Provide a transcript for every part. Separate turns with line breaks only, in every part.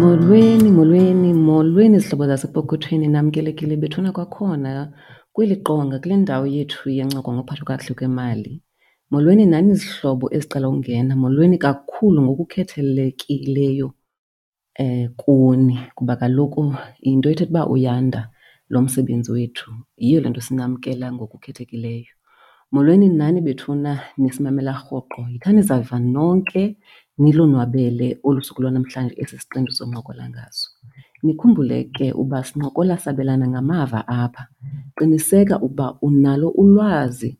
Molweni, molweni, molweni zihlobo zasepokothweni namkelekile bethuna kwakhona kweli qonga kule ndawo yethu yencoko ngophatho kakuhle kwemali. Molweni nani zihlobo eziqala ukungena, molweni kakhulu ngokukhethelekileyo. kuni kuba kaloku yinto ethetha uba uyanda lo msebenzi wethu. Yiyo le nto sinamkela ngokukhethekileyo. Molweni nani bethuna nisimamela rhoqo. Yithani zaziva nonke nilonwabele olu suku lwanamhlanje esi siqendu sincokola ngaso. Nikhumbule ke uba sincokola sabelana ngamava apha. Qiniseka ukuba unalo ulwazi.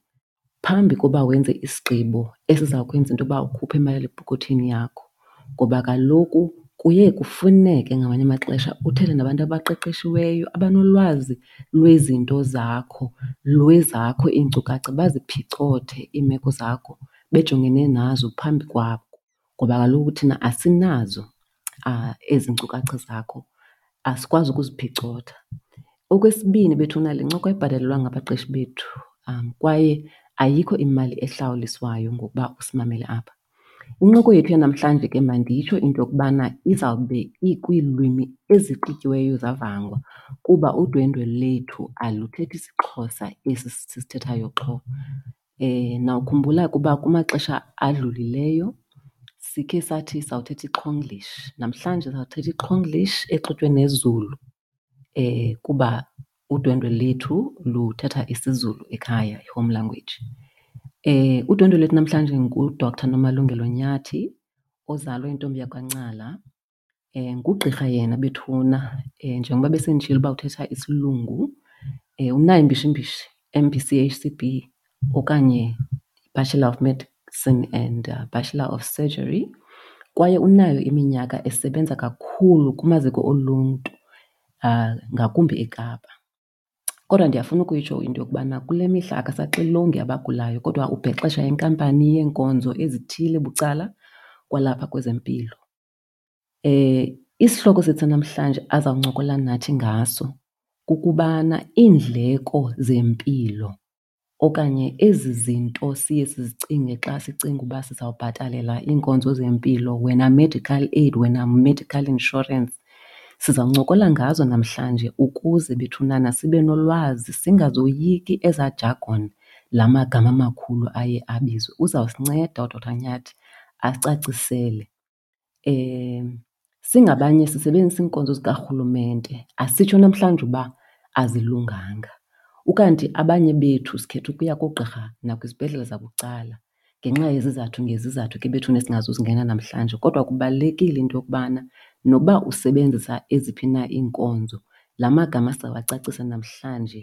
phambi koba wenze isigqibo esiza kwenza into yoba ukhuphe imali epokothini yakho. Ngoba kaloku kuye kufuneke ngamanye amaxesha uthethe nabantu abaqeqeshiweyo abanolwazi lwezinto zakho, lwezakho iinkcukacha, baziphicothe iimeko zakho bejongene nazo phambi kwakho. ngoba kaloku thina asinazo ezi nkcukacha zakho, asikwazi ukuziphicotha. Okwesibini, bethuna le ncoko ayibhatalelwa ngabaqeshi bethu kwaye ayikho imali ehlawuliswayo ngokuba usimamele apha. Incoko yethu yanamhlanje ke manditsho into yokubana izawube ikwiilwimi ezigqityiweyo zavangwa kuba udwendwe lethu aluthethi siXhosa esi sisithethayo qho. Nawukhumbula ke uba kumaxesha adlulileyo sikhe sathi sawuthetha iXhoglish. Namhlanje sawuthetha iXhoglish exutywe nesiZulu kuba udwendwe lethu luthetha isiZulu ekhaya, i-home language. Udwendwe lethu namhlanje nguDoctor Nomalungelo Nyathi ozalwe intombi yakwaNcala. um ngugqirha yena bethuna um njengoba besenditshilo uba uthetha isilungu um unayo imbishimbishi M_B_C_H_C_B okanye iBachelor of Medicine and uh, Bachelor of Surgery kwaye unayo iminyaka esebenza kakhulu kumaziko oluntu um ngakumbi eKapa. Kodwa ndiyafuna ukuyitsho into yokubana kule mihla akasaxilongi abagulayo kodwa ubhexesha inkampani yeenkonzo ezithile bucala kwalapha kwezempilo. Eh isihloko sethu namhlanje azawuncokola nathi ngaso kukubana iindleko zempilo okanye ezi zinto siye sizicinge xa sicinga uba sizawubhatalela iinkonzo zempilo, wena medical aid, wena medical insurance. Sizawuncokola ngazo namhlanje ukuze bethunana sibe nolwazi singazoyiki eza jargon, la magama makhulu aye abizwe. Uzawusinceda uDr Nyathi asicacisele. um singabanye sisebenzisa iinkonzo zikarhulumente asitsho namhlanje uba azilunganga. Ukanti abanye bethu sikhetha ukuya koogqirha nakwizibhedlele zabucala ngenxa yezizathu ngezizathu ke bethuna esingazuzingena namhlanje. Kodwa kubalulekile into yokubana noba usebenzisa eziphi na iinkonzo, la magama sizawacacisa namhlanje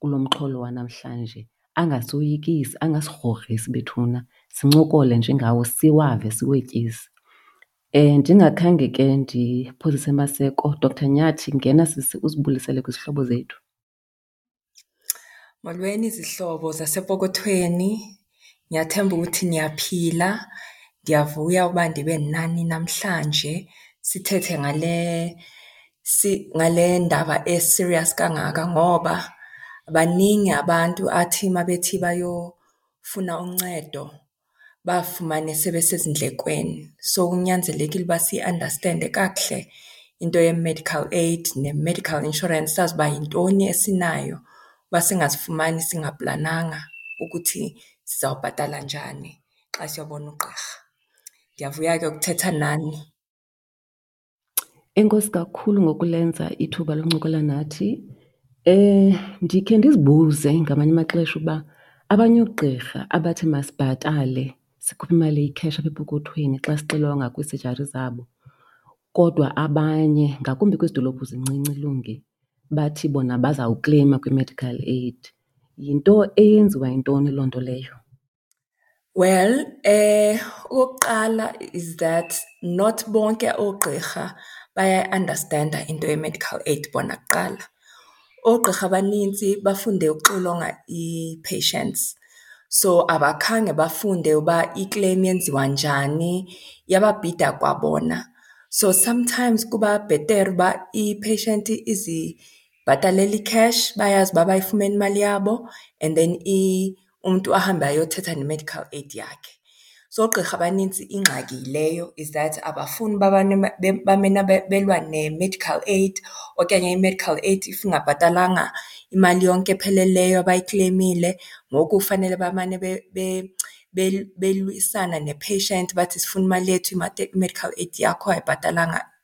kulo mxholo wanamhlanje angasoyikisi, angasigrogrisi bethuna, sincokole nje ngawo siwave siwetyise. Ndingakhange ke ndiphozise maseko, Doctor Nyathi ngena sisi uzibulisele kwizihlobo zethu.
Molweni zihlobo zasepokothweni, ndiyathemba ukuthi niyaphila. Ndiyavuya uba ndibe nani namhlanje sithethe ngale ngale ndaba e-serious kangaka ngoba baningi abantu athi uma bethi bayofuna uncedo bafumane sebesezindlekweni. So kunyanzelekile uba siyiandastende kakuhle into ye-medical aid ne-medical insurance, sazi uba yintoni esinayo uba singazifumani singaplananga ukuthi sizawubhatala njani xa siyobona ugqirha. Ndiyavuya ke ukuthetha nani.
Enkosi kakhulu ngokulenza ithuba loncokola nathi. Ndikhe ndizibuze ngamanye amaxesha ukuba abanye oogqirha abathi masibhatale sikhuphe imali eyi-cash apha epokothweni xa sixilongwa kwiisejari zabo, kodwa abanye ngakumbi kwezi dolophu zincinci ilunge bathi bona bazawukleyima kwi-medical aid. Yinto eyenziwa yintoni loo nto leyo?
Well okokuqala is that not bonke oogqirha bayayiandastenda into ye-medical aid bona kuqala. Oogqirha abanintsi bafunde ukuxilonga ii-patients, so abakhange bafunde uba i-claim yenziwa njani, yababhida kwabona. So sometimes kuba bhetere uba i-patient izibhatalele ikheshi bayazi uba bayifumene imali yabo and then . umntu ahambe ayothetha ne-medical aid yakhe. So oogqirha abanintsi ingxaki yileyo is that abafuni uba bamane belwa ne-medical aid okanye i-medical aid if ingabhatalanga imali yonke epheleleyo abayikleyimile. Ngoku fanele bamane belwisana ne-patient bathi sifuna imali yethu, i-medical aid yakho ayibhatalanga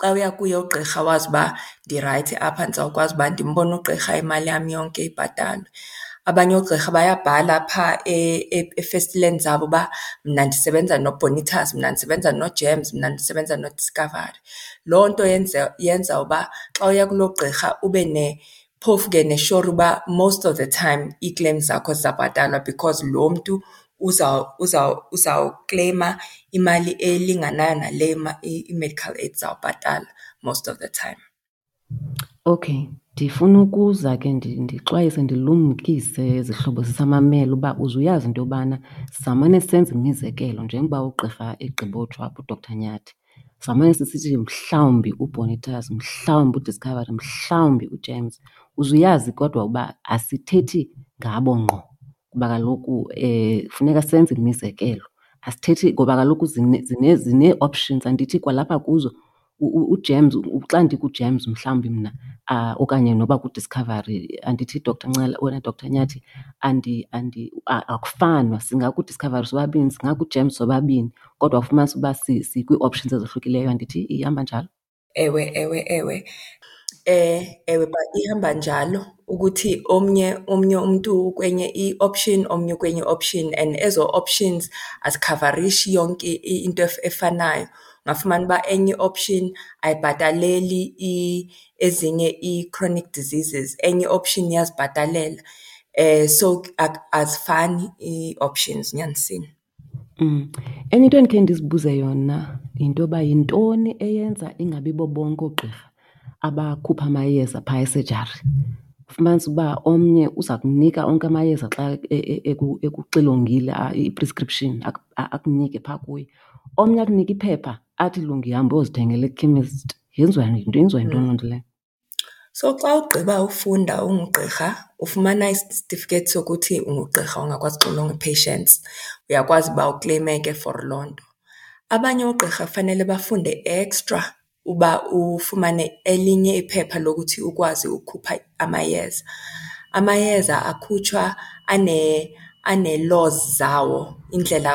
xa uya kuye ugqirha wazi uba ndirayithi apha ndizawukwazi uba ndimbone ugqirha imali yam yonke ibhatalwe. Abanye oogqirha bayabhala apha efestileni zabo uba mna ndisebenza noBonitas, mna ndisebenza noGEMS, mna ndisebenza noDiscovery. Loo nto yenza uba xa uya kuloo gqirha ube phofu ke nesure uba most of the time ii-claim zakho zizabhatalwa because lo mntu uzawukleyima imali elinganayo nale i-medical aid izawubhatala most of the time.
Okay, ndifuna ukuza ke ndixwayise ndilumkise izihlobo sisamamele uba uze uyazi into yobana samane senza imizekelo njengoba ugqirha egqibotshwa uDr Nyathi. Samane sisithi mhlawumbi uBonitas, mhlawumbi uDiscovery, mhlawumbi uGems. Uze uyazi kodwa uba asithethi ngabo ngqo kuba kaloku um funeka senze imizekelo. Asithethi ngoba kaloku zinee-options, andithi kwalapha kuzo uGems xa ndikuGems mhlawumbi mna okanye noba kuDiscovery, andithi Doctor Ncala wena Doctor Nyathi, akufanwa. SingakuDiscovery sobabini, singakuGems sobabini. kodwa ufumanisa uba sikwi-options ezohlukileyo andithi ihamba njalo
ewe ewe ewe eh ewe ba ihamba njalo ukuthi omnye omnye umuntu kwenye i-option omnye kwenye option and ezo options azikhavarishi yonke into efanayo ngafumana uba enye option ayibhataleli ezinye i-chronic diseases enye option iyazibhatalela eh so azifani i-options nyanisini
Enye into endikhe ndizibuze yona yinto yoba yintoni eyenza ingabi bo bonke oogqirha abakhupha amayeza phaa esejari. Ufumanise uba omnye uza kunika onke amayeza xa ekuxilongile i-prescription akunike phaa kuye. Omnye akunike iphepha athi lunge hamba uyozithengela ekhemesti. Yenziwa yinto, yenziwa yintoni loo nto leyo?
So xa ugqiba ufunda ungugqirha ufumana isatifiketi sokuthi ungugqirha ongakwazi uxilonga ii-patients, uyakwazi uba ukleyime ke for loo nto. Abanye oogqirha kufanele bafunde extra uba ufumane elinye iphepha lokuthi ukwazi ukukhupha amayeza. Amayeza akhutshwa anee-laws zawo, indlela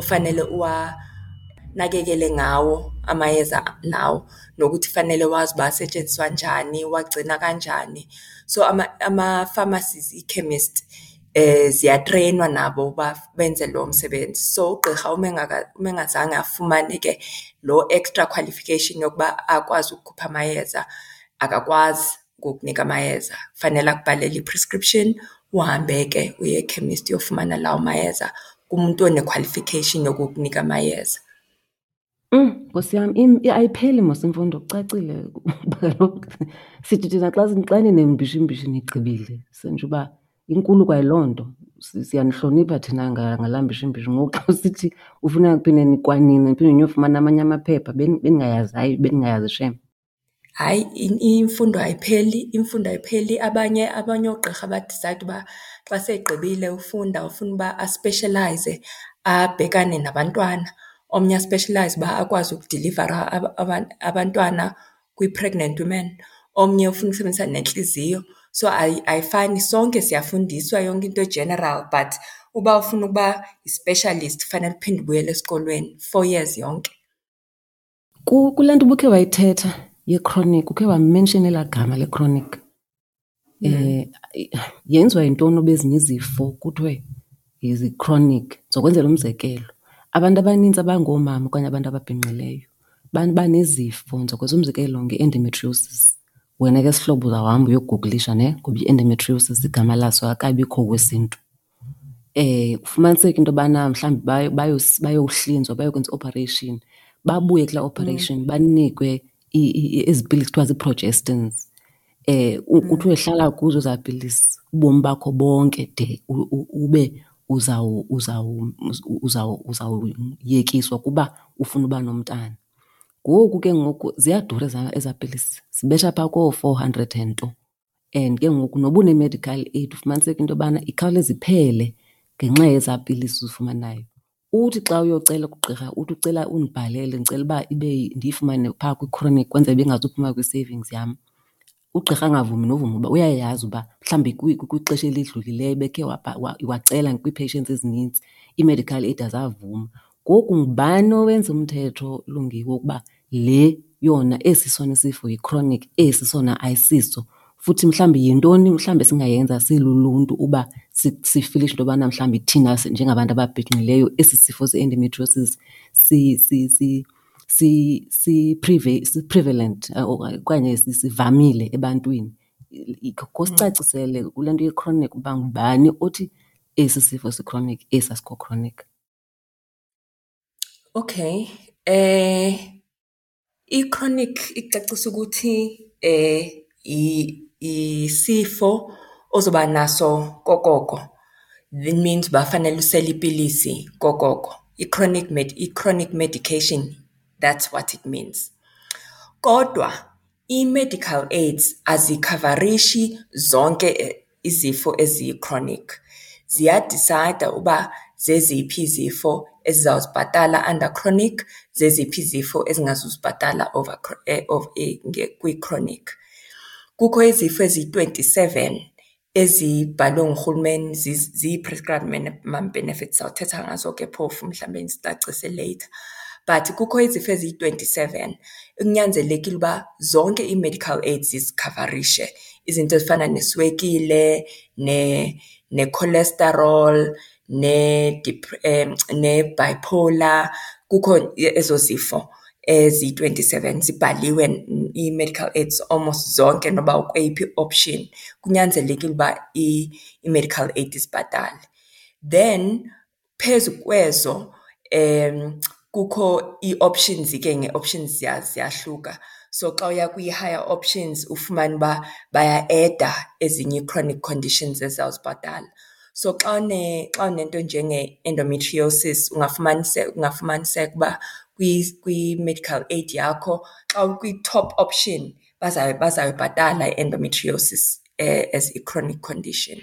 ofanele uwanakekele ngawo amayeza lawo. nokuthi fanele wazi uba asetshenziswa njani, uwagcina kanjani. So ama-pharmacies, iikhemesti ziyatreyinwa nabo uba benze loo msebenzi. So ugqirha uma uma engazange afumane ke loo extra qualification yokuba akwazi ukukhupha amayeza akakwazi ukukunika amayeza. Fanele akubhalele i-prescription uhambe ke uye ekhemesti uyofumana lawo mayeza kumntu one-qualification yokukunika amayeza.
Mm, nkosi yam ayipheli mos imfundo kucacile uba kaloku sithi thina xa xa ninembishimbishi nigqibile senje uba inkulu kwayiloo nto siyanihlonipha thina ngalaa mbishimbishi ngoku xa sithi ufuna phinde nikwanini phinde niyofumana amanye amaphepha bendingayazi hayi bendingayazi shem.
Hayi, imfundo ayipheli, imfundo ayipheli. Abanye, abanye oogqirha badisayidayo uba xa segqibile ufunda ufuna uba aspeshelayize abhekane nabantwana. Omnye aspeshelayize uba akwazi ukudilivara abantwana kwi-pregnant women, omnye ufuna usebenzisa nentliziyo. So ayifani, sonke siyafundiswa yonke into e-general but uba ufuna ukuba yi-specialist fanele uphinde ubuyele esikolweni four years yonke.
Kule nto ubukhe wayithetha yechronic ukhe wamenshini elaa gama lechronic um mm. eh, yenziwa yintoni obezinye izifo kuthiwe yi-chronic zokwenzela umzekelo abantu abaninzi abangoomama okanye abantu ababhinqileyo banezifo ndizokwenza umzekelo nge-endometriosis wena ke sihlobo uzawuhamba uyogugulisha ne ngoba i-endometriosis igama laso akabikho kwesintu Kufumaniseke into yobana mhlawumbi bayohlinzwa, bayokwenza i-operation, babuye kulaa operation banikwe ezi pilisi kuthiwa zii-progestins. Kuthiwe hlala kuzo ezaa pilisi ubomi bakho bonke de ube uzawuyekiswa ukuba ufuna uba nomntana. Ngoku ke ngoku ziyadura ezaa pilisi, zibetha phaa koo-four hundred and nto. and ke ngoku noba une-medical aid ufumaniseka into yobana ikhawuleze iphele ngenxa yezaa pilisi uzifumanayo. Uthi xa uyocela kugqirha uthi ucela undibhalele ndicela uba ibe ndiyifumane pha kwi-chronic ukwenzela ibe ingazuphuma kwi-savings yam. Ugqirha angavumi novuma uba uyayazi uba mhlawumbi kwixesha elidlulileyo ebekhe wacela kwii-patients ezinintsi ii-medical aid azavuma. Ngoku ngubani owenza umthetho olungileyo wokuba le yona esi sona sifo yi-chronic, esi sona ayisiso. Futhi mhlawumbi yintoni mhlawumbi esingayenza siluluntu uba sifile into yobana mhlawumbi thina njengabantu ababhinqileyo esi sifo se-endometriosis si-prevalent okanye sivamile ebantwini. Kho sicacisele kule nto ye-chronic uba ngubani othi esi sifo si-chronic, esi asikho-chronic.
Okay, i-chronic icacisa ukuthi yisifo ozoba naso kokoko. That means uba fanele usele iipilisi kokoko, i-chronic i-chronic medication that's what it means. Kodwa. Ii-medical aids azikhavareshi zonke izifo eziyi-chronic. Ziyadisayida uba zeziphi izifo ezizawuzibhatala under chronic, zeziphi izifo ezingazuzibhatala over kwi-chronic. Kukho izifo eziyi-twenty-seven ezibhalwe ngurhulumeni ziyi-prescribed minimum benefits sawuthetha ngazo ke phofu mhlawumbe ndicacise later but kukho izifo eziyi-twenty-seven ekunyanzelekile uba zonke ii-medical aids zizikhavarishe izinto ezifana neswekile ne-cholesterol ne-bipolar, kukho ezo zifo eziyi-twenty seven zibhaliwe ii-medical aids almost zonke noba ukweyiphi i-option kunyanzelekile uba i-medical aid izibhatale. Then phezu kwezo kukho ii-options ke ngee-options ziyahluka. So xa uya kwi-higher options ufumane uba baya-eda ezinye ii-chronic conditions ezizawuzibhatala. So xa une xa unento njenge-endometriosis ungafumaniseka ungafumaniseka uba kwi-medical aid yakho xa ukwi-top option bazabe bazayibhatala i-endometriosis eh, as i-chronic condition.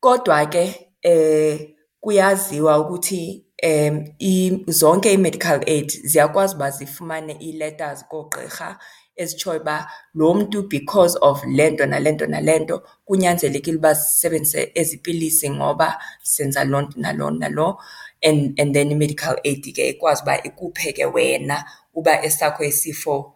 Kodwa ke eh kuyaziwa ukuthi um zonke ii-medical aid ziyakwazi uba zifumane ii-letters koogqirha ezitshoyo uba lo mntu because of le nto nale nto nale nto kunyanzelekile uba sisebenzise ezi pilisi ngoba senza loo nalo nalo. And and then i-medical aid ke ikwazi uba ikuphe ke wena uba esakho isifo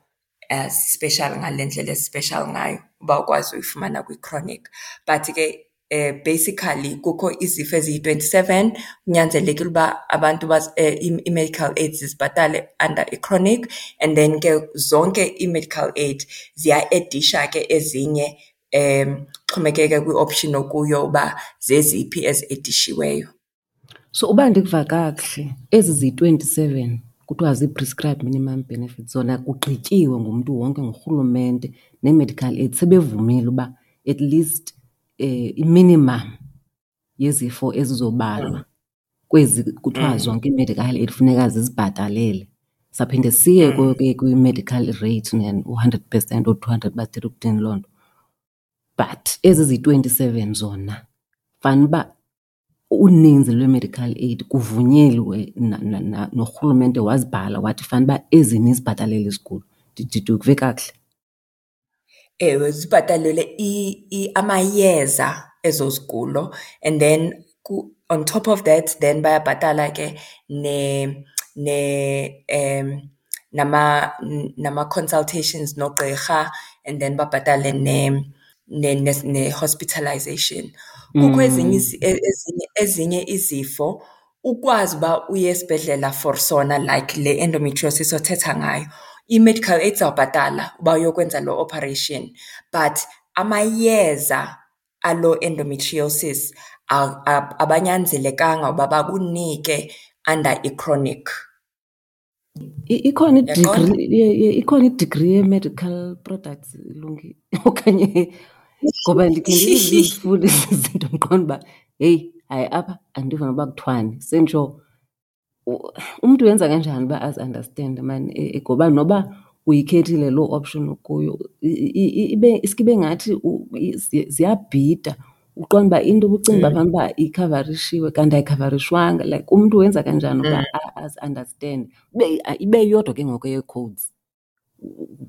si-special ngale ndlela esi-special ngayo uba ukwazi uyifumana kwi-chronic. But ke eh basically kukho izifo eziyi-twenty-seven kunyanzelekile uba abantu eh, ii-medical aids zibhatale under i-chronic and then ke zonke ii-medical aid ziya-edisha ke ezinye Ixhomekeke kwi-option okuyo uba zeziphi ezi edishiweyo.
So uba ndikuva kakuhle ezi ziyi-twenty-seven kuthiwa zii-prescribed minimum benefits zona kugqityiwe ngumntu wonke, ngurhulumente nee-medical aid sebevumile uba at least i-minimum. yezifo ezizobalwa kwezi kuthiwa mm. zonke ii-medical aid funeka zizibhatalele saphinde siye mm. ke kwi-medical rate u-hundred percent or-two hundred bathetha ukuthini loo nto but ezi ziyi-twenty-seven zona fanuba uninzi lwe-medical aid kuvunyelwe norhulumente wazibhala wathi fanuba ezini zibhatalele izigulo ndididukve kakuhle
Ewe, zibhatalele amayeza ezo zigulo and then on top of that then bayabhatala ke nama-consultations noogqirha and then babhatale ne-hospitalization. Kukho ezinye ezinye ezinye izifo ukwazi uba uye esibhedlela for sona like le endometriosis othetha ngayo i-medical aid zawubhatala uba uyokwenza loo operation but amayeza aloo endometriosis abanyanzelekanga uba bakunike under i-chronic.
Ikhona i-degree ikhona i-degree ye-medical products ilungi okanye ngoba ndikhe ndizifunde ezi zinto ndiqonde uba heyi hayi apha andiva noba kuthiwani. Senditsho umntu uyenza kanjani uba aziandastende maan ngoba noba uyikhethile loo option ukuyo iske ibe ngathi ziyabhida. Uqonda uba into ubucinga uba mm. fanuba ikhavarishiwe kanti ayikhavarishwanga like umntu wenza kanjani uba mm. azi-understand ibe yodwa ke ngoko yecodes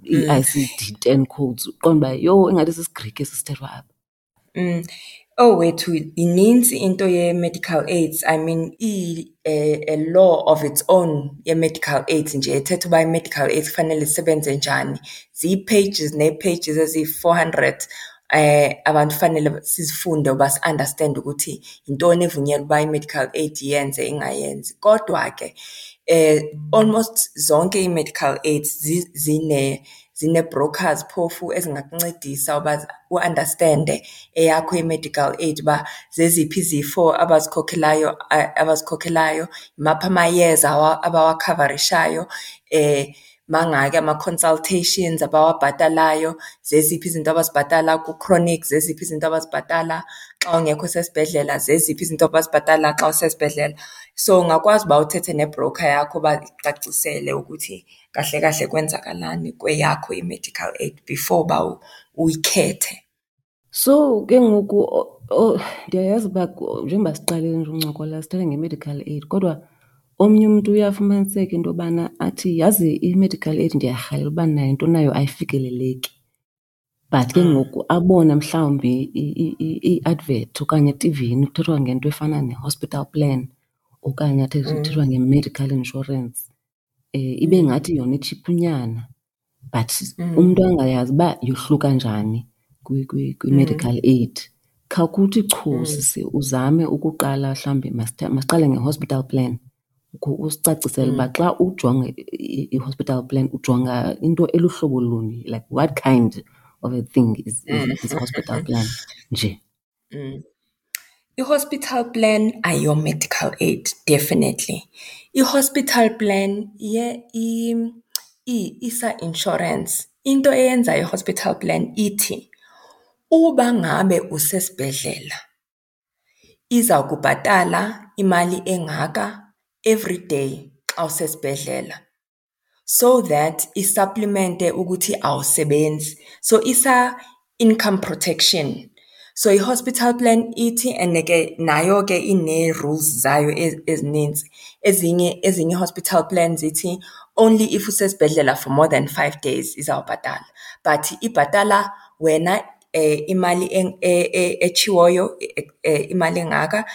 i-i c d ten codes uqonda uba yho ingathi sisigrike esisithethwa apha mm.
Oh wethu yininzi into ye-medical aids i mean i-a eh, law of its own ye-medical aids nje ethetha uba i-medical aids kufanele zisebenze njani zii-pages nee-pages eziyi-four hundred abantu fanele sizifunde uba si-andastende ukuthi yintoni evunyelwa uba i-medical aid iyenze ingayenzi. Kodwa ke almost zonke ii-medical aids zine-brokers phofu ezingakuncedisa uba uandastende eyakho i-medical aid uba zeziphi izifo abazikhokhelayo, abazikhokhelayo, ngawaphi amayeza abawakhavarishayo . mangaki ama-consultations abawabhatalayo zeziphi izinto abazibhatala ku-chronic zeziphi izinto abazibhatala xa ungekho sesibhedlela zeziphi izinto abazibhatala xa usesibhedlela so ungakwazi uba uthethe nebroker yakho uba icacisele ukuthi kahle kahle kwenzakalani kweyakho i-medical aid before uba uyikhethe
So ke ngoku ndiyayazi uba njengoba siqale nje ukuncokola sithetha nge-medical aid kodwa omnye umntu uye afumaniseke into yobana athi yazi i-medical aid ndiyarhalela uba nayo into nayo ayifikeleleki. But ke ngoku abone mhlawumbi i-advert okanye etivini kuthethwa ngento efana ne-hospital plan okanye athi kuthethwa nge-medical insurance. um ibe mm. ngathi yona itshiphunyana but mm. umntu angayazi uba yohluka njani kwi-medical mm. aid khawukuthi chu mm. sisi uzame ukuqala mhlawumbi masiqale nge-hospital plan usicacisele uba mm. xa ujonge i-hospital plan ujonga into eluhlobo luni like what kind of a thing is, is, is hospital plan nje
I-hospital plan ayiyo-medical aid definitely. I-hospital plan isa-insurance. Into eyenza i-hospital plan ithi uba ngabe usesibhedlela iza kubhatala imali engaka every day xa usesibhedlela. so that isapplimente ukuthi awusebenzi so isa income protection so i-hospital plan ithi and ke nayo ke ine-rules zayo ezininzi ezinye ezinye i-hospital plan zithi only if usesibhedlela for more than five days izawubhatala but ibhatala wena um imali e, e, etshiwoyo e, imali engaka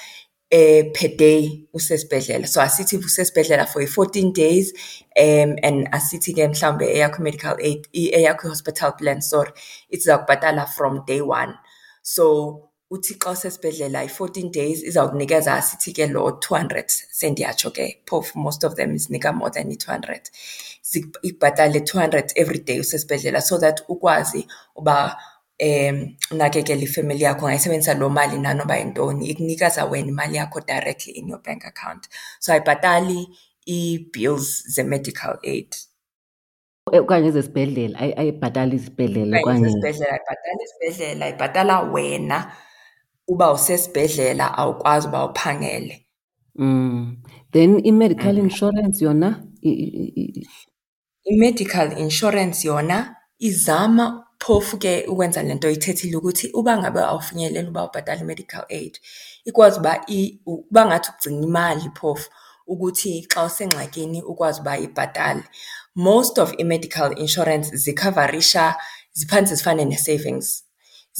eh per day usesibhedlela so asithi usesibhedlela for 14 days um and asithi ke mhlambe eyakho medical aid eyakho hospital plan sorry iza kubhatala from day 1 so uthi xa usesibhedlela i-14 days izawukunikeza asithi ke lo 200 sendiyatsho ke phofu most of them isinika more than i-200 ikubhatale 200 every day usesibhedlela so that ukwazi uba unakekela ifemeli yakho ungayisebenzisa loo mali nanoba yintoni, ikunikeza wena imali yakho directly in your bank account. So ayibhatali ii-bills ze-medical aid.
Okanye ezesibhedlele, ayibhatali izibhedlele okanye?
Ezesibhedlele ayibhatali izibhedlele, ibhatala wena uba usesibhedlela awukwazi uba uphangele.
Then i-medical insurance yona?
I-medical insurance yona izama phofu ke ukwenza le nto ithethile ukuthi uba ngabe awufinyeleli uba ubhatale i-medical aid, ikwazi uba uba ngathi ugcina imali phofu ukuthi xa usengxakini ukwazi uba ibhatale. Most of ii-medical insurance zikhavarisha, ziphantse zifane ne-savings,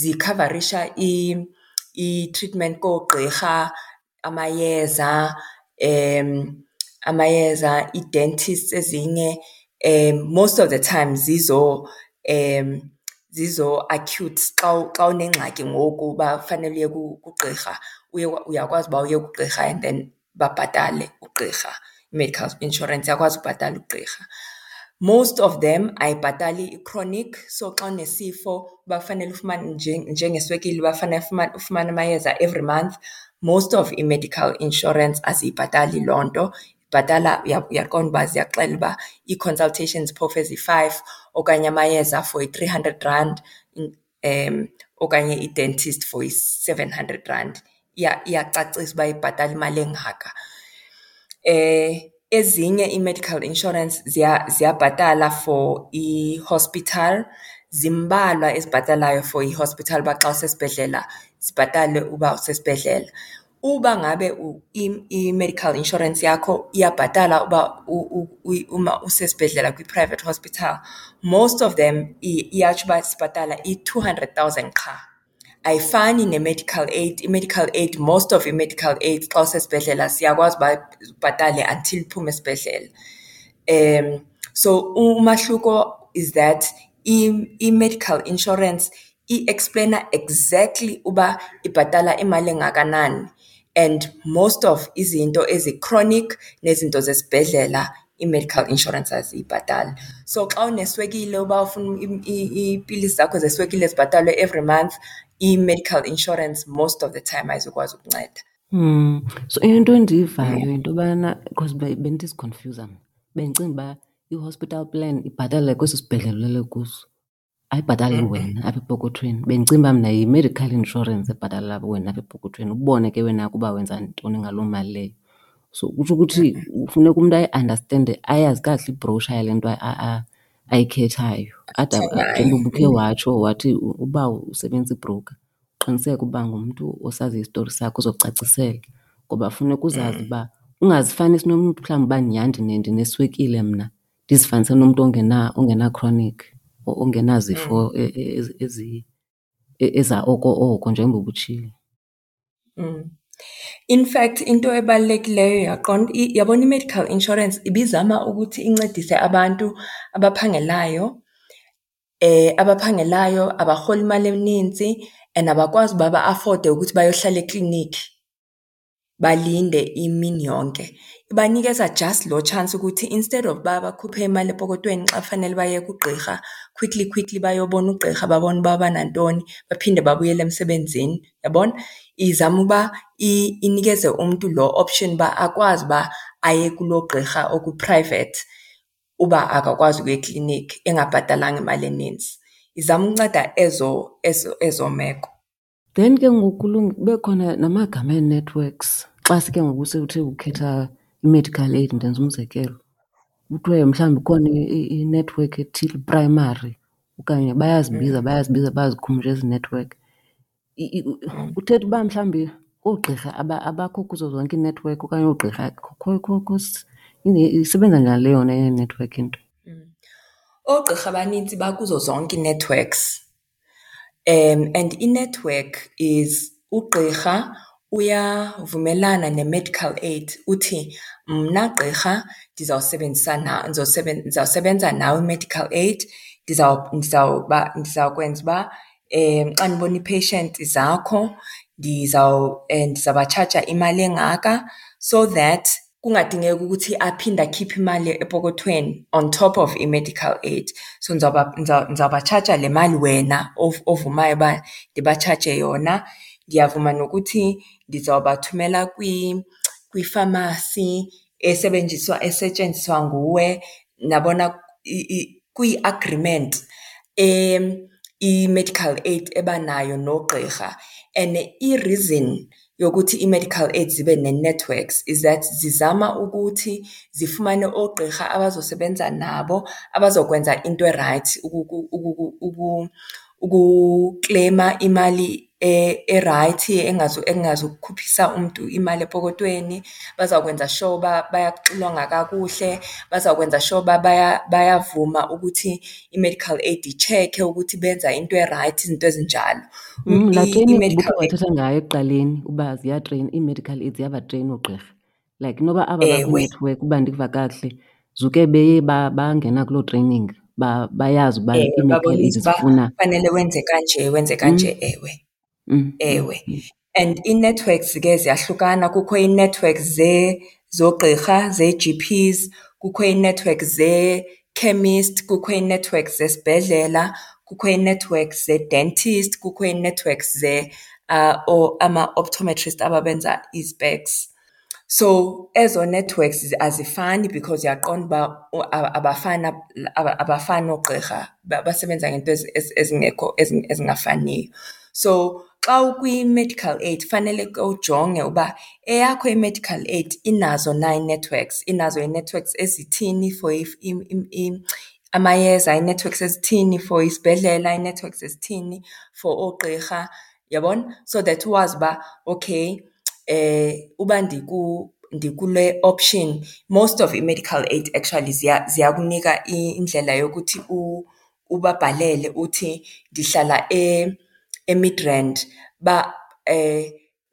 zikhavarisha i-treatment koogqirha, amayeza amayeza ii-dentists ezinye most of the time zizo zizo-acute xa xa unengxaki ngoku uba fanele uye kugqirha uye uyakwazi uba uye kugqirha and then babhatale ugqirha. i-medical insurance, iyakwazi ubhatala ugqirha. Most of them ayibhatali i-chronic, so xa unesifo uba kufanele ufumane njengeswekile uba kufanele ufumane amayeza every month, most of ii-medical insurance aziyibhatali loo nto. Ibhatala, uyaqonda uba ziyakuxelela uba ii-consultations phofu eziyi-five okanye amayeza for i-three hundred rand. um okanye i-dentist for i-seven hundred rand, iyacacisa uba ibhatala imali engaka. Um ezinye ii-medical insurance ziyabhatala for i-hospital, zimbalwa ezibhatalayo for i-hospital uba xa usesibhedlela zibhatale uba usesibhedlela. Uba ngabe i-medical insurance yakho iyabhatala uba uma usesibhedlela kwi-private hospital, most of them iyatsho uba sibhatala i-two hundred thousand qha. Ayifani ne-medical aid, i-medical aid most of i-medical aid xa usesibhedlela siyakwazi uba ubhatale until uphume esibhedlele. So umahluko is that. i-medical insurance i-ekspleyina exactly uba ibhatala imali engakanani and most of izinto ezi-chronic nezinto zesibhedlela i-medical insurance aziyibhatali. So xa uneswekile uba ufuna iipilisi zakho zeswekile zibhatalwe every month, i-medical insurance most of the time ayizukwazi ukunceda.
Mm. So into endiyivayo yinto yobana because bendizikhonfyuza mna bendicinga uba i-hospital plan ibhatale kweso sibhedlele ulele kuso ayibhatali mm-hmm. wena apha epokothweni bendicinga uba mna yi-medical insurance ebhatalela wena apha epokothweni ubone ke wena ukuba wenza ntoni ngaloo mali leyo so kutsho ukuthi mm-hmm. funeka umntu ayi-andastande ayazi kakuhle ibrosha yale nto ayikhethayo adabukhe watsho wathi uba usebenzisa ibroker qiniseka uba ngumntu osaziyo isitori sakho uzokucacisela. Ngoba funeka uzazi uba ungazifanisi nomnye umntu mhlawumbi uba nyhani ndineswekile mna ndizifanise nomntu ongena-chronic or ongenazifo eza oko oko njengoba ubutshilo.
In fact into ebalulekileyo uyaqonda, uyabona i-medical insurance ibizama ukuthi incedise abantu abaphangelayo um abaphangelayo abarholi imali eninzi and abakwazi uba ba-afode ukuthi bayohlala eklinikhi balinde imini yonke. Ibanikeza just loo chance ukuthi instead of uba bakhuphe imali epokotweni xa kufanele baye kugqirha, quickly quickly bayobona ugqirha babone uba banantoni, baphinde babuyele emsebenzini. Yabona? Izama uba inikeze umntu lo option uba akwazi uba aye kuloo gqirha okwi-private uba akakwazi ukuya ekliniki engabhatalanga imali eninzi izama unceda ezo ezo ezo meko
then ke ngoku kube khona namagama ee-networks xa sike ngoku sewuthe ukhetha i-medical aid ndenza umzekelo kuthiwe mhlawumbi khona i-network ethile primary okanye bayazibiza bayazibiza bazikhumsha ezi network Uthetha uba mhlawumbi oogqirha abakho kuzo zonke iinethiwekhi okanye oogqirha isebenza njani le yona yenethiwekhi into?
Oogqirha abanintsi bakuzo zonke ii-networks and i-network is ugqirha uyavumelana ne-medical aid uthi, mna gqirha ndizawusebenzisa ndizawusebenza nawe i-medical aid ndizawuba ndizawukwenza uba um xa ndibona ii-patient zakho eh, ndizabatshaja imali engaka so that kungadingeki ukuthi aphinde akhiphe imali epokothweni on top of i-medical aid so ndizawubatshaja le mali wena ovumayo uba ndibatshaje yona ndiyavuma nokuthi ndizawubathumela kwifamasi kwi esebenziswa esetshenziswa nguwe nabona kwi-agreement um i-medical aid eba nayo nogqirha and i-reason yokuthi i-medical aid zibe ne-networks is that zizama ukuthi zifumane oogqirha abazosebenza nabo abazokwenza into erayithi ukukleyima imali erayithi engazukukhuphisa umntu imali epokotweni, bazawukwenza sure uba bayaxilonga kakuhle, bazawukwenza sure uba bayavuma ukuthi i-medical aid itshekhe ukuthi benza into erayithi, izinto ezinjalo.
Laa treyini ubukhe wathetha ngayo ekuqaleni uba ziyatreyina, ii-medical aid ziyabatreyina oogqirha. like noba aba bakunetwork uba ndiva kakuhle zuke beye bangena kuloo training bayazi uba iinekeli zifuna
fanele wenze kanje wenze kanje mm. ewe mm. ewe mm. and ii-networks ke ziyahlukana kukho ii-network zoogqirha zee-g ps kukho ii-network zee-chemist kukho ii-network zesibhedlela kukho ii-network zee-dentist kukho ii-network ze uh, or ama-optometrist ababenza izipeks So ezo networks azifani because uyaqonda uba abafani abafani noogqirha basebenza ngento ezingekho ezingafaniyo. So xa ukwi-medical aid fanele ke ujonge uba eyakho i-medical aid inazo na ii-networks, inazo ii-networks ezithini for amayeza, ii-networks ezithini for isibhedlela, ii-networks ezithini for oogqirha. Uyabona? So that wazi uba okay um uba ndikule option, most of i-medical aid actually ziyakunika indlela yokuthi ubabhalele uthi ndihlala eMidrand uba um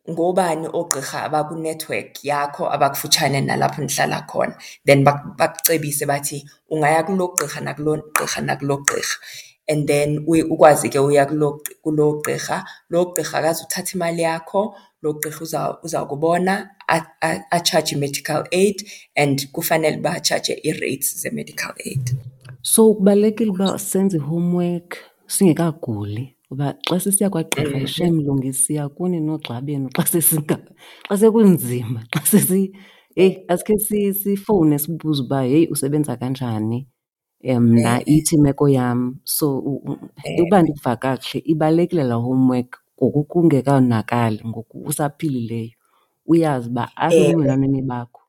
ngoobani oogqirha abakwinethiwekhi yakho abakufutshane nalapho ndihlala khona. Then bakucebise bathi. ungaya kulo gqirha nakulo gqirha nakulo gqirha and then ukwazi ke uya kulo kulo gqirha lo gqirha akaze uthatha imali yakho lo gqirha uza kubona atshaje i-medical aid and kufanele uba atshaje ii-rates ze-medical aid
so kubalulekile uba senze i-homework singekaguli Ngoba xa sisiya kwagqirha mm. ishem lungisiya kuni noogxa benu xa sesinga xa sekunzima xa sesi heyi asikhe sifowune sibuze uba heyi usebenza kanjani um mna eh. ithi imeko yam so eh. uba ndikuva kakuhle ibalulekile laa homework ngokukungekonakali ngoku usaphilileyo uyazi uba asebumelwaneni eh. bakho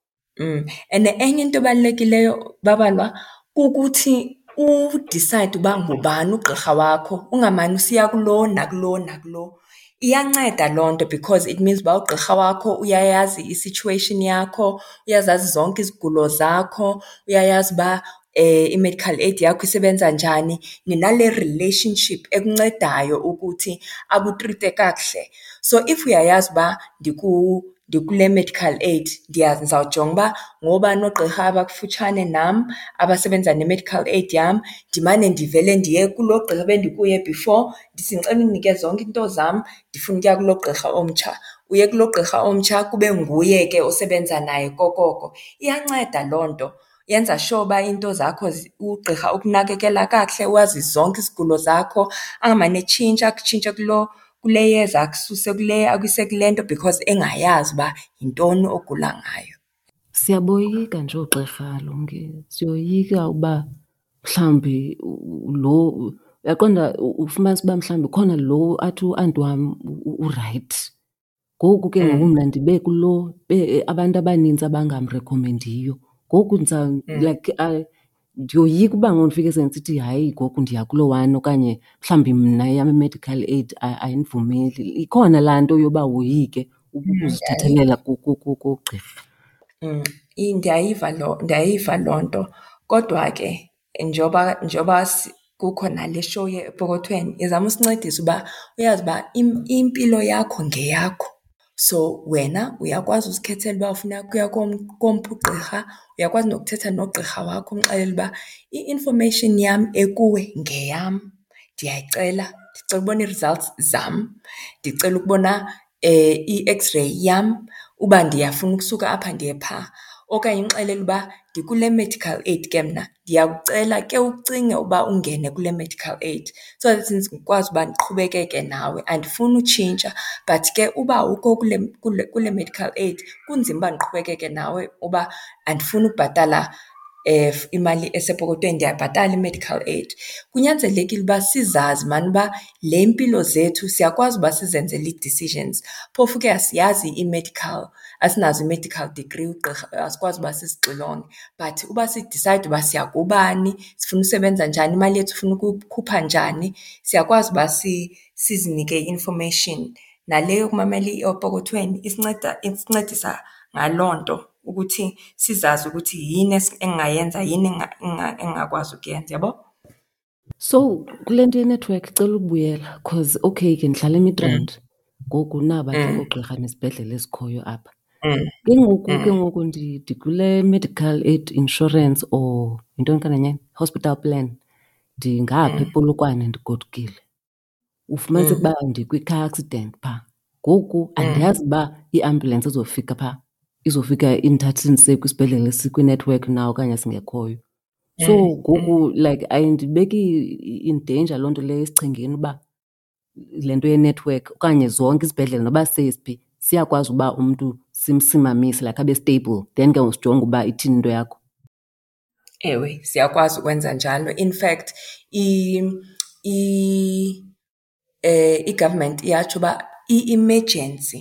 And enye into ebalulekileyo babalwa kukuthi udisayide uba ngubani ugqirha wakho, ungamane usiya kulo nakulo nakulo. Iyanceda loo nto because it means uba ugqirha wakho uyayazi i-situation yakho, uyazazi zonke izigulo zakho, uyayazi uba i-medical aid yakho isebenza njani. Ninale relationship ekuncedayo ukuthi akutrite kakuhle. So if uyayazi uba ndikule medical aid ndizawujonga uba ngoba noogqirha abakufutshane nam abasebenza ne-medical aid yam ndimane ndivele ndiye kulo gqirha bendikuye before ndithi ndicela undinike zonke iinto zam ndifuna ukuya kulo gqirha omtsha. Uye kulo gqirha omtsha kube nguye ke osebenza naye kokoko. Iyanceda loo nto. yenza sure uba iinto zakho ugqirha ukunakekela kakuhle wazi zonke izigulo zakho angamane etshintshe akutshintshe kulo kule yeza akususe kule akuyise kule nto because engayazi uba yintoni ogula ngayo
siyaboyika nje oogqirha lonke siyoyika uba mhlawumbi lo uyaqonda ufumanisa uba mhlawumbi khona lo athi uanti wam urayithi Ngoku ke ngoku mm. mna ndibe kulo abantu abaninzi abangamrekhomendiyo. Ngoku ndza mm. like uh, ndiyoyika uba ngondifike sendithi hayi ngoku ndiya kulo wani okanye mhlawumbi mna eyam i-medical aid ayindivumeli. Ikhona laa nto yoba woyike mm, ukuzithethelela kugqirha.
Ndiyayiva loo ndiyayiva loo nto kodwa ke njengoba njengoba kukho nale show yeepokothweni izama usincedisa uba uyazi uba impilo yakho ngeyakho so wena uyakwazi uzikhethela uba ufuna kuya komphi ugqirha uyakwazi nokuthetha nogqirha wakho umxelela uba i-information yam ekuwe ngeyam Ndiyacela ndicela ubona ii-results zam, ndicela ukubona i-X-ray yam uba ndiyafuna ukusuka apha ndiye phaa. Okanye undixelele uba ndikule medical aid ke mna, ndiyakucela ke ucinge uba ungene kule medical aid so that ndikwazi uba ndiqhubekeke nawe. Andifuni utshintsha but ke uba awukho kule kule kule medical aid kunzima uba ndiqhubekeke nawe uba andifuni ubhatala. imali esepokothweni ndiyayibhatala i-medical aid. Kunyanzelekile uba sizazi maan uba le mpilo zethu siyakwazi uba sizenzele ii-decisions. Phofu ke asiyazi i-medical, asinazo ii-medical degree, ugqirha asikwazi uba sizixilonge. But uba sidisayida uba siya kubani, sifuna usebenza njani, imali yethu ufuna ukuyikhupha njani, siyakwazi uba sizinike i-information. Nale yokumamela epokothweni isinceda, isincedisa ngaloo nto. ukuthi sizazi ukuthi yini engingayenza yini engingakwazi ukuyenza yabo
so kule nto yenetwork cela ukubuyela because okay ke ndihlala emidrand mm. ngoku naba ke mm. oogqirha nezibhedlele ezikhoyo apha mm. ke ngoku ke ngoku ndikule medical aid insurance or yintoni kananyani hospital plan ndingapha epolokwane ndigodukile ufumanise ukuba mm. ndikwi-car accident phaa ngoku mm. andiyazi uba iiambulance izofika phaa izofika indithathe ndise kwisibhedlele esikwinetwork na okanye singekhoyo so mm. ngoku like ayindibeki in danger loo nto leyo esichengeni uba le nto yenetwork okanye zonke izibhedlele noba sesiphi siyakwazi uba umntu simsimamise like abe stable then ke usijonge uba ithini into yakho
Ewe, ziyakwazi ukwenza njalo. In fact i-government yatsho uba i-emergency,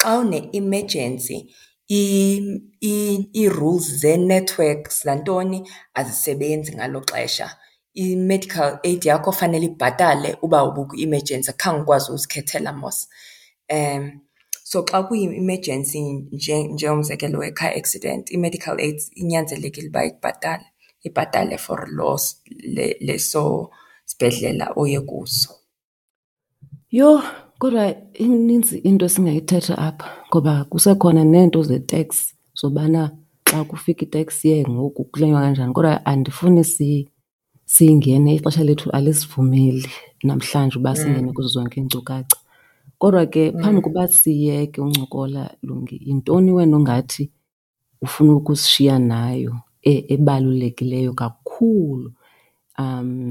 xa une-emergency ii-rules zee-networks nantoni azisebenzi ngalo xesha. i-medical aid yakho fanele ibhatale uba ubukwi-emergency khange ukwazi uzikhethela mos um so xa kuyi-emergency njengomzekelo we-car accident i-medical aid inyanzelekile uba ikubhatale ibhatale for loss leso sibhedlela oye kuso.
Yho, kodwa ininzi into esingayithetha apha ngoba kusekhona neento ze-tax zobana xa kufika i-tax ngoku kukleynywa kanjani. Kodwa andifuni siyingene, ixesha lethu alisivumeli namhlanje uba singene kuzo zonke iinkcukacha. Kodwa ke phambi koba siyeke uncokola, Lungi, yintoni wena ongathi. ufuna ukusishiya nayo ebalulekileyo kakhulu.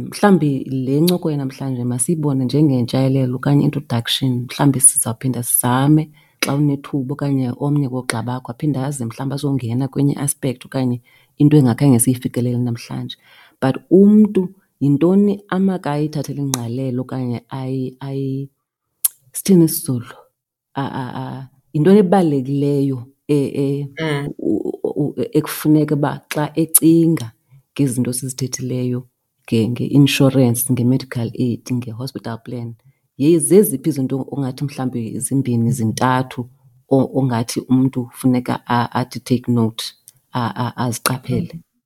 Mhlawumbi le ncoko yanamhlanje masiyibone njengentshayelelo okanye i-introduction. Mhlawumbi sizawuphinda sizame xa unethuba okanye omnye koogxa bakho aphinde aze mhlawumbi azongena kwenye i-aspect okanye into engakhange siyifikelele namhlanje. But umntu yintoni amakayithathele ingqalelo okanye sithini isiZulu? yinto ebalulekileyo e, e, mm. ekufuneka uba xa ecinga ngezinto sizithethileyo nge-insurance nge-medical aid nge-hospital plan zeziphi izinto ongathi mhlawumbi zimbini zintathu ongathi umntu funeka athi take note aziqaphele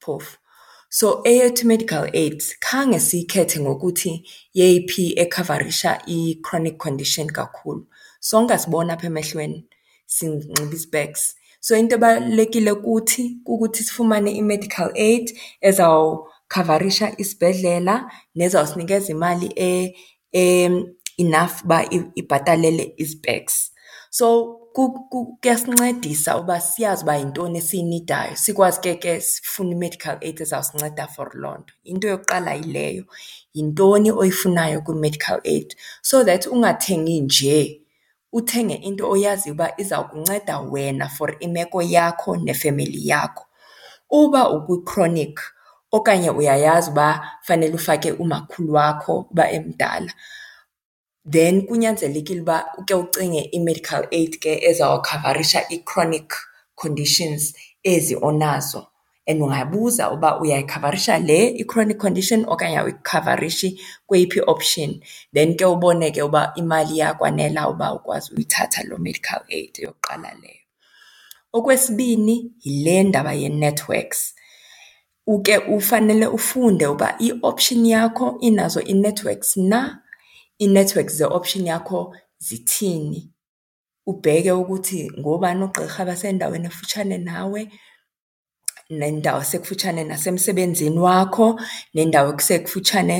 phofu. So eyethu i-medical aid khange siyikhethe ngokuthi yeyiphi ekhavarisha i-chronic condition kakhulu. Sonke asiboni apha emehlweni, sinxiba izipeksi. So into ebalulekile kuthi kukuthi sifumane i-medical aid ezawukhavarisha isibhedlela nezawusinikeza imali e-enough uba ibhatalele izipeks. So kuyasincedisa uba siyazi uba yintoni esiyinidayo, sikwazi ke ke sifune i-medical aid ezawusinceda for loo nto. Into yokuqala yileyo, yintoni oyifunayo kwi-medical aid so that ungathengi njee. uthenge into oyaziyo uba iza kunceda wena for imeko yakho nefemeli yakho. Uba ukwi-chronic okanye uyayazi uba fanele ufake umakhulu wakho uba emdala, then kunyanzelekile uba ukhe ucinge i-medical aid ke ezawukhavarisha ii-chronic conditions ezi onazo. and ungabuza uba uyayikhavarisha le i-chronic condition okanye awuyikhavarishi kweyiphi option then ke ubone ke uba imali iyakwanela uba ukwazi uyithatha loo medical aid yokuqala leyo okwesibini yile ndaba ye-networks uke ufanele ufunde uba i-option yakho inazo i-networks na ii-networks ze-option yakho zithini ubheke ukuthi ngoobani oogqirha abasendaweni ekufutshane nawe nendawo esekufutshane nasemsebenzini wakho nendawo esekufutshane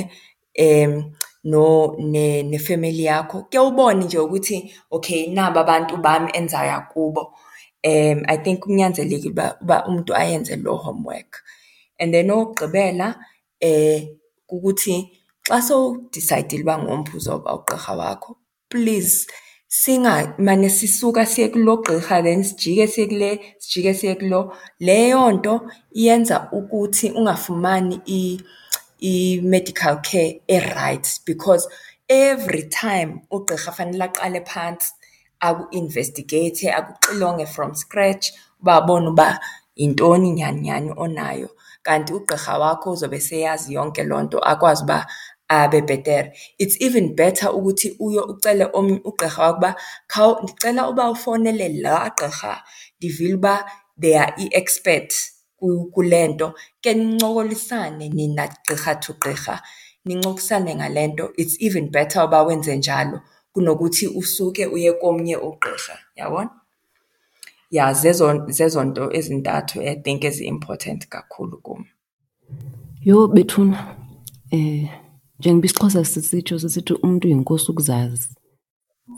nefemeli yakho. Ke ubone nje ukuthi okay naba bantu bam endizaya kubo. I think kunyanzelekile uba uba umntu ayenze loo homework. And then okokugqibela kukuthi xa sowudisayidile uba ngomphi uzawuba ugqirha wakho, please singamane sisuka siye kulo gqirha then sijike siye kule, sijike siye kulo. Leyo nto yenza ukuthi ungafumani i-medical care erayithi because every time ugqirha fanele aqale phantsi akuinvestigeyithe, akuxilonge from scratch babone uba yintoni nyhani nyhani onayo. Kanti ugqirha wakho uzobe seyazi yonke loo nto akwazi uba abe bhetere. It's even better ukuthi uye ucele omnye ugqirha wakho uba ndicela uba ufowunele la gqirha ndivile uba they are i-expert kule nto. Khe nincokolisane nina gqirha to gqirha, nincokisane ngale nto. It's even better uba wenze njalo kunokuthi usuke uye komnye ugqirha. Uyabona? Yeah, zezo, zezo nto ezintathu I think ezi-important kakhulu kum.
Yho bethuna um njengoba isiXhosa sisitsho sisithi umntu yinkosi ukuzazi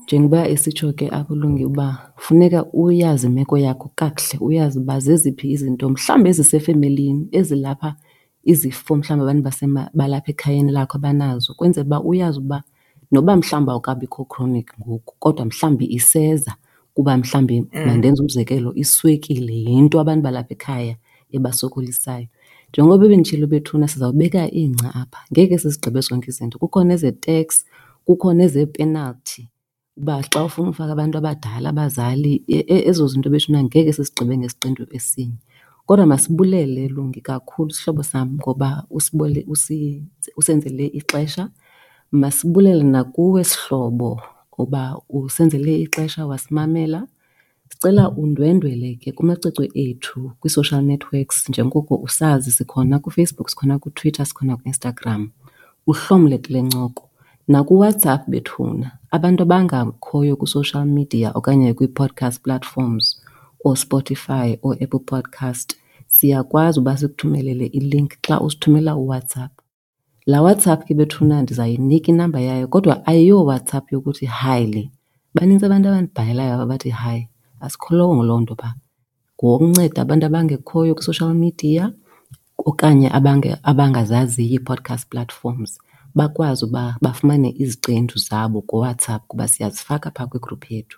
njengoba esitsho ke akulungi uba funeka uyazi imeko yakho kakuhle uyazi uba zeziphi izinto mhlawumbi ezisefemelini ezilapha izifo mhlawumbi abantu balapha ekhayeni lakho abanazo ukwenzela uba uyazi uba Noba mhlawumbi awukabikho chronic ngoku kodwa mhlawumbi iseza kuba mhlawumbi mandenze umzekelo iswekile yinto abantu balapha ekhaya ebasokolisayo. Njengoba benditshilo bethuna sizawubeka ingca apha, ngeke sizigqibe zonke izinto. Kukho nezee-tax, kukho nezeepenalthi uba xa ufuna ufaka abantu abadala, abazali, ezo zinto bethuna ngeke sizigqibe ngesiqendu esinye. Kodwa masibulele Lungi kakhulu isihlobo sam ngoba usenzele ixesha. Masibulele nakuwe sihlobo ngoba usenzele ixesha wasimamela. Sicela undwendwele ke kumacwecwe ethu kwi-social networks njengoko usazi sikhona kuFacebook, sikhona kuTwitter, sikhona kuInstagram, uhlomle kule ncoko. NakuWhatsApp bethuna, abantu abangakhoyo kwi-social media okanye kwii-podcast platforms ooSpotify, ooApple Podcast, siyakwazi uba sikuthumelele i-link xa usithumela uWhatsApp. Laa WhatsApp ke bethuna ndizayinika inamba yayo kodwa ayiyoWhatsApp yokuthi hi le. Banintsi abantu abandibhalelayo apha bathi hi, asikho longo loo nto phaa. Ngowokunceda abantu abangekhoyo kwi-social media okanye abangazaziyo ii-podcast platforms bakwazi uba bafumane iziqendu zabo kuWhatsApp kuba siyazifaka phaa kwi-group yethu.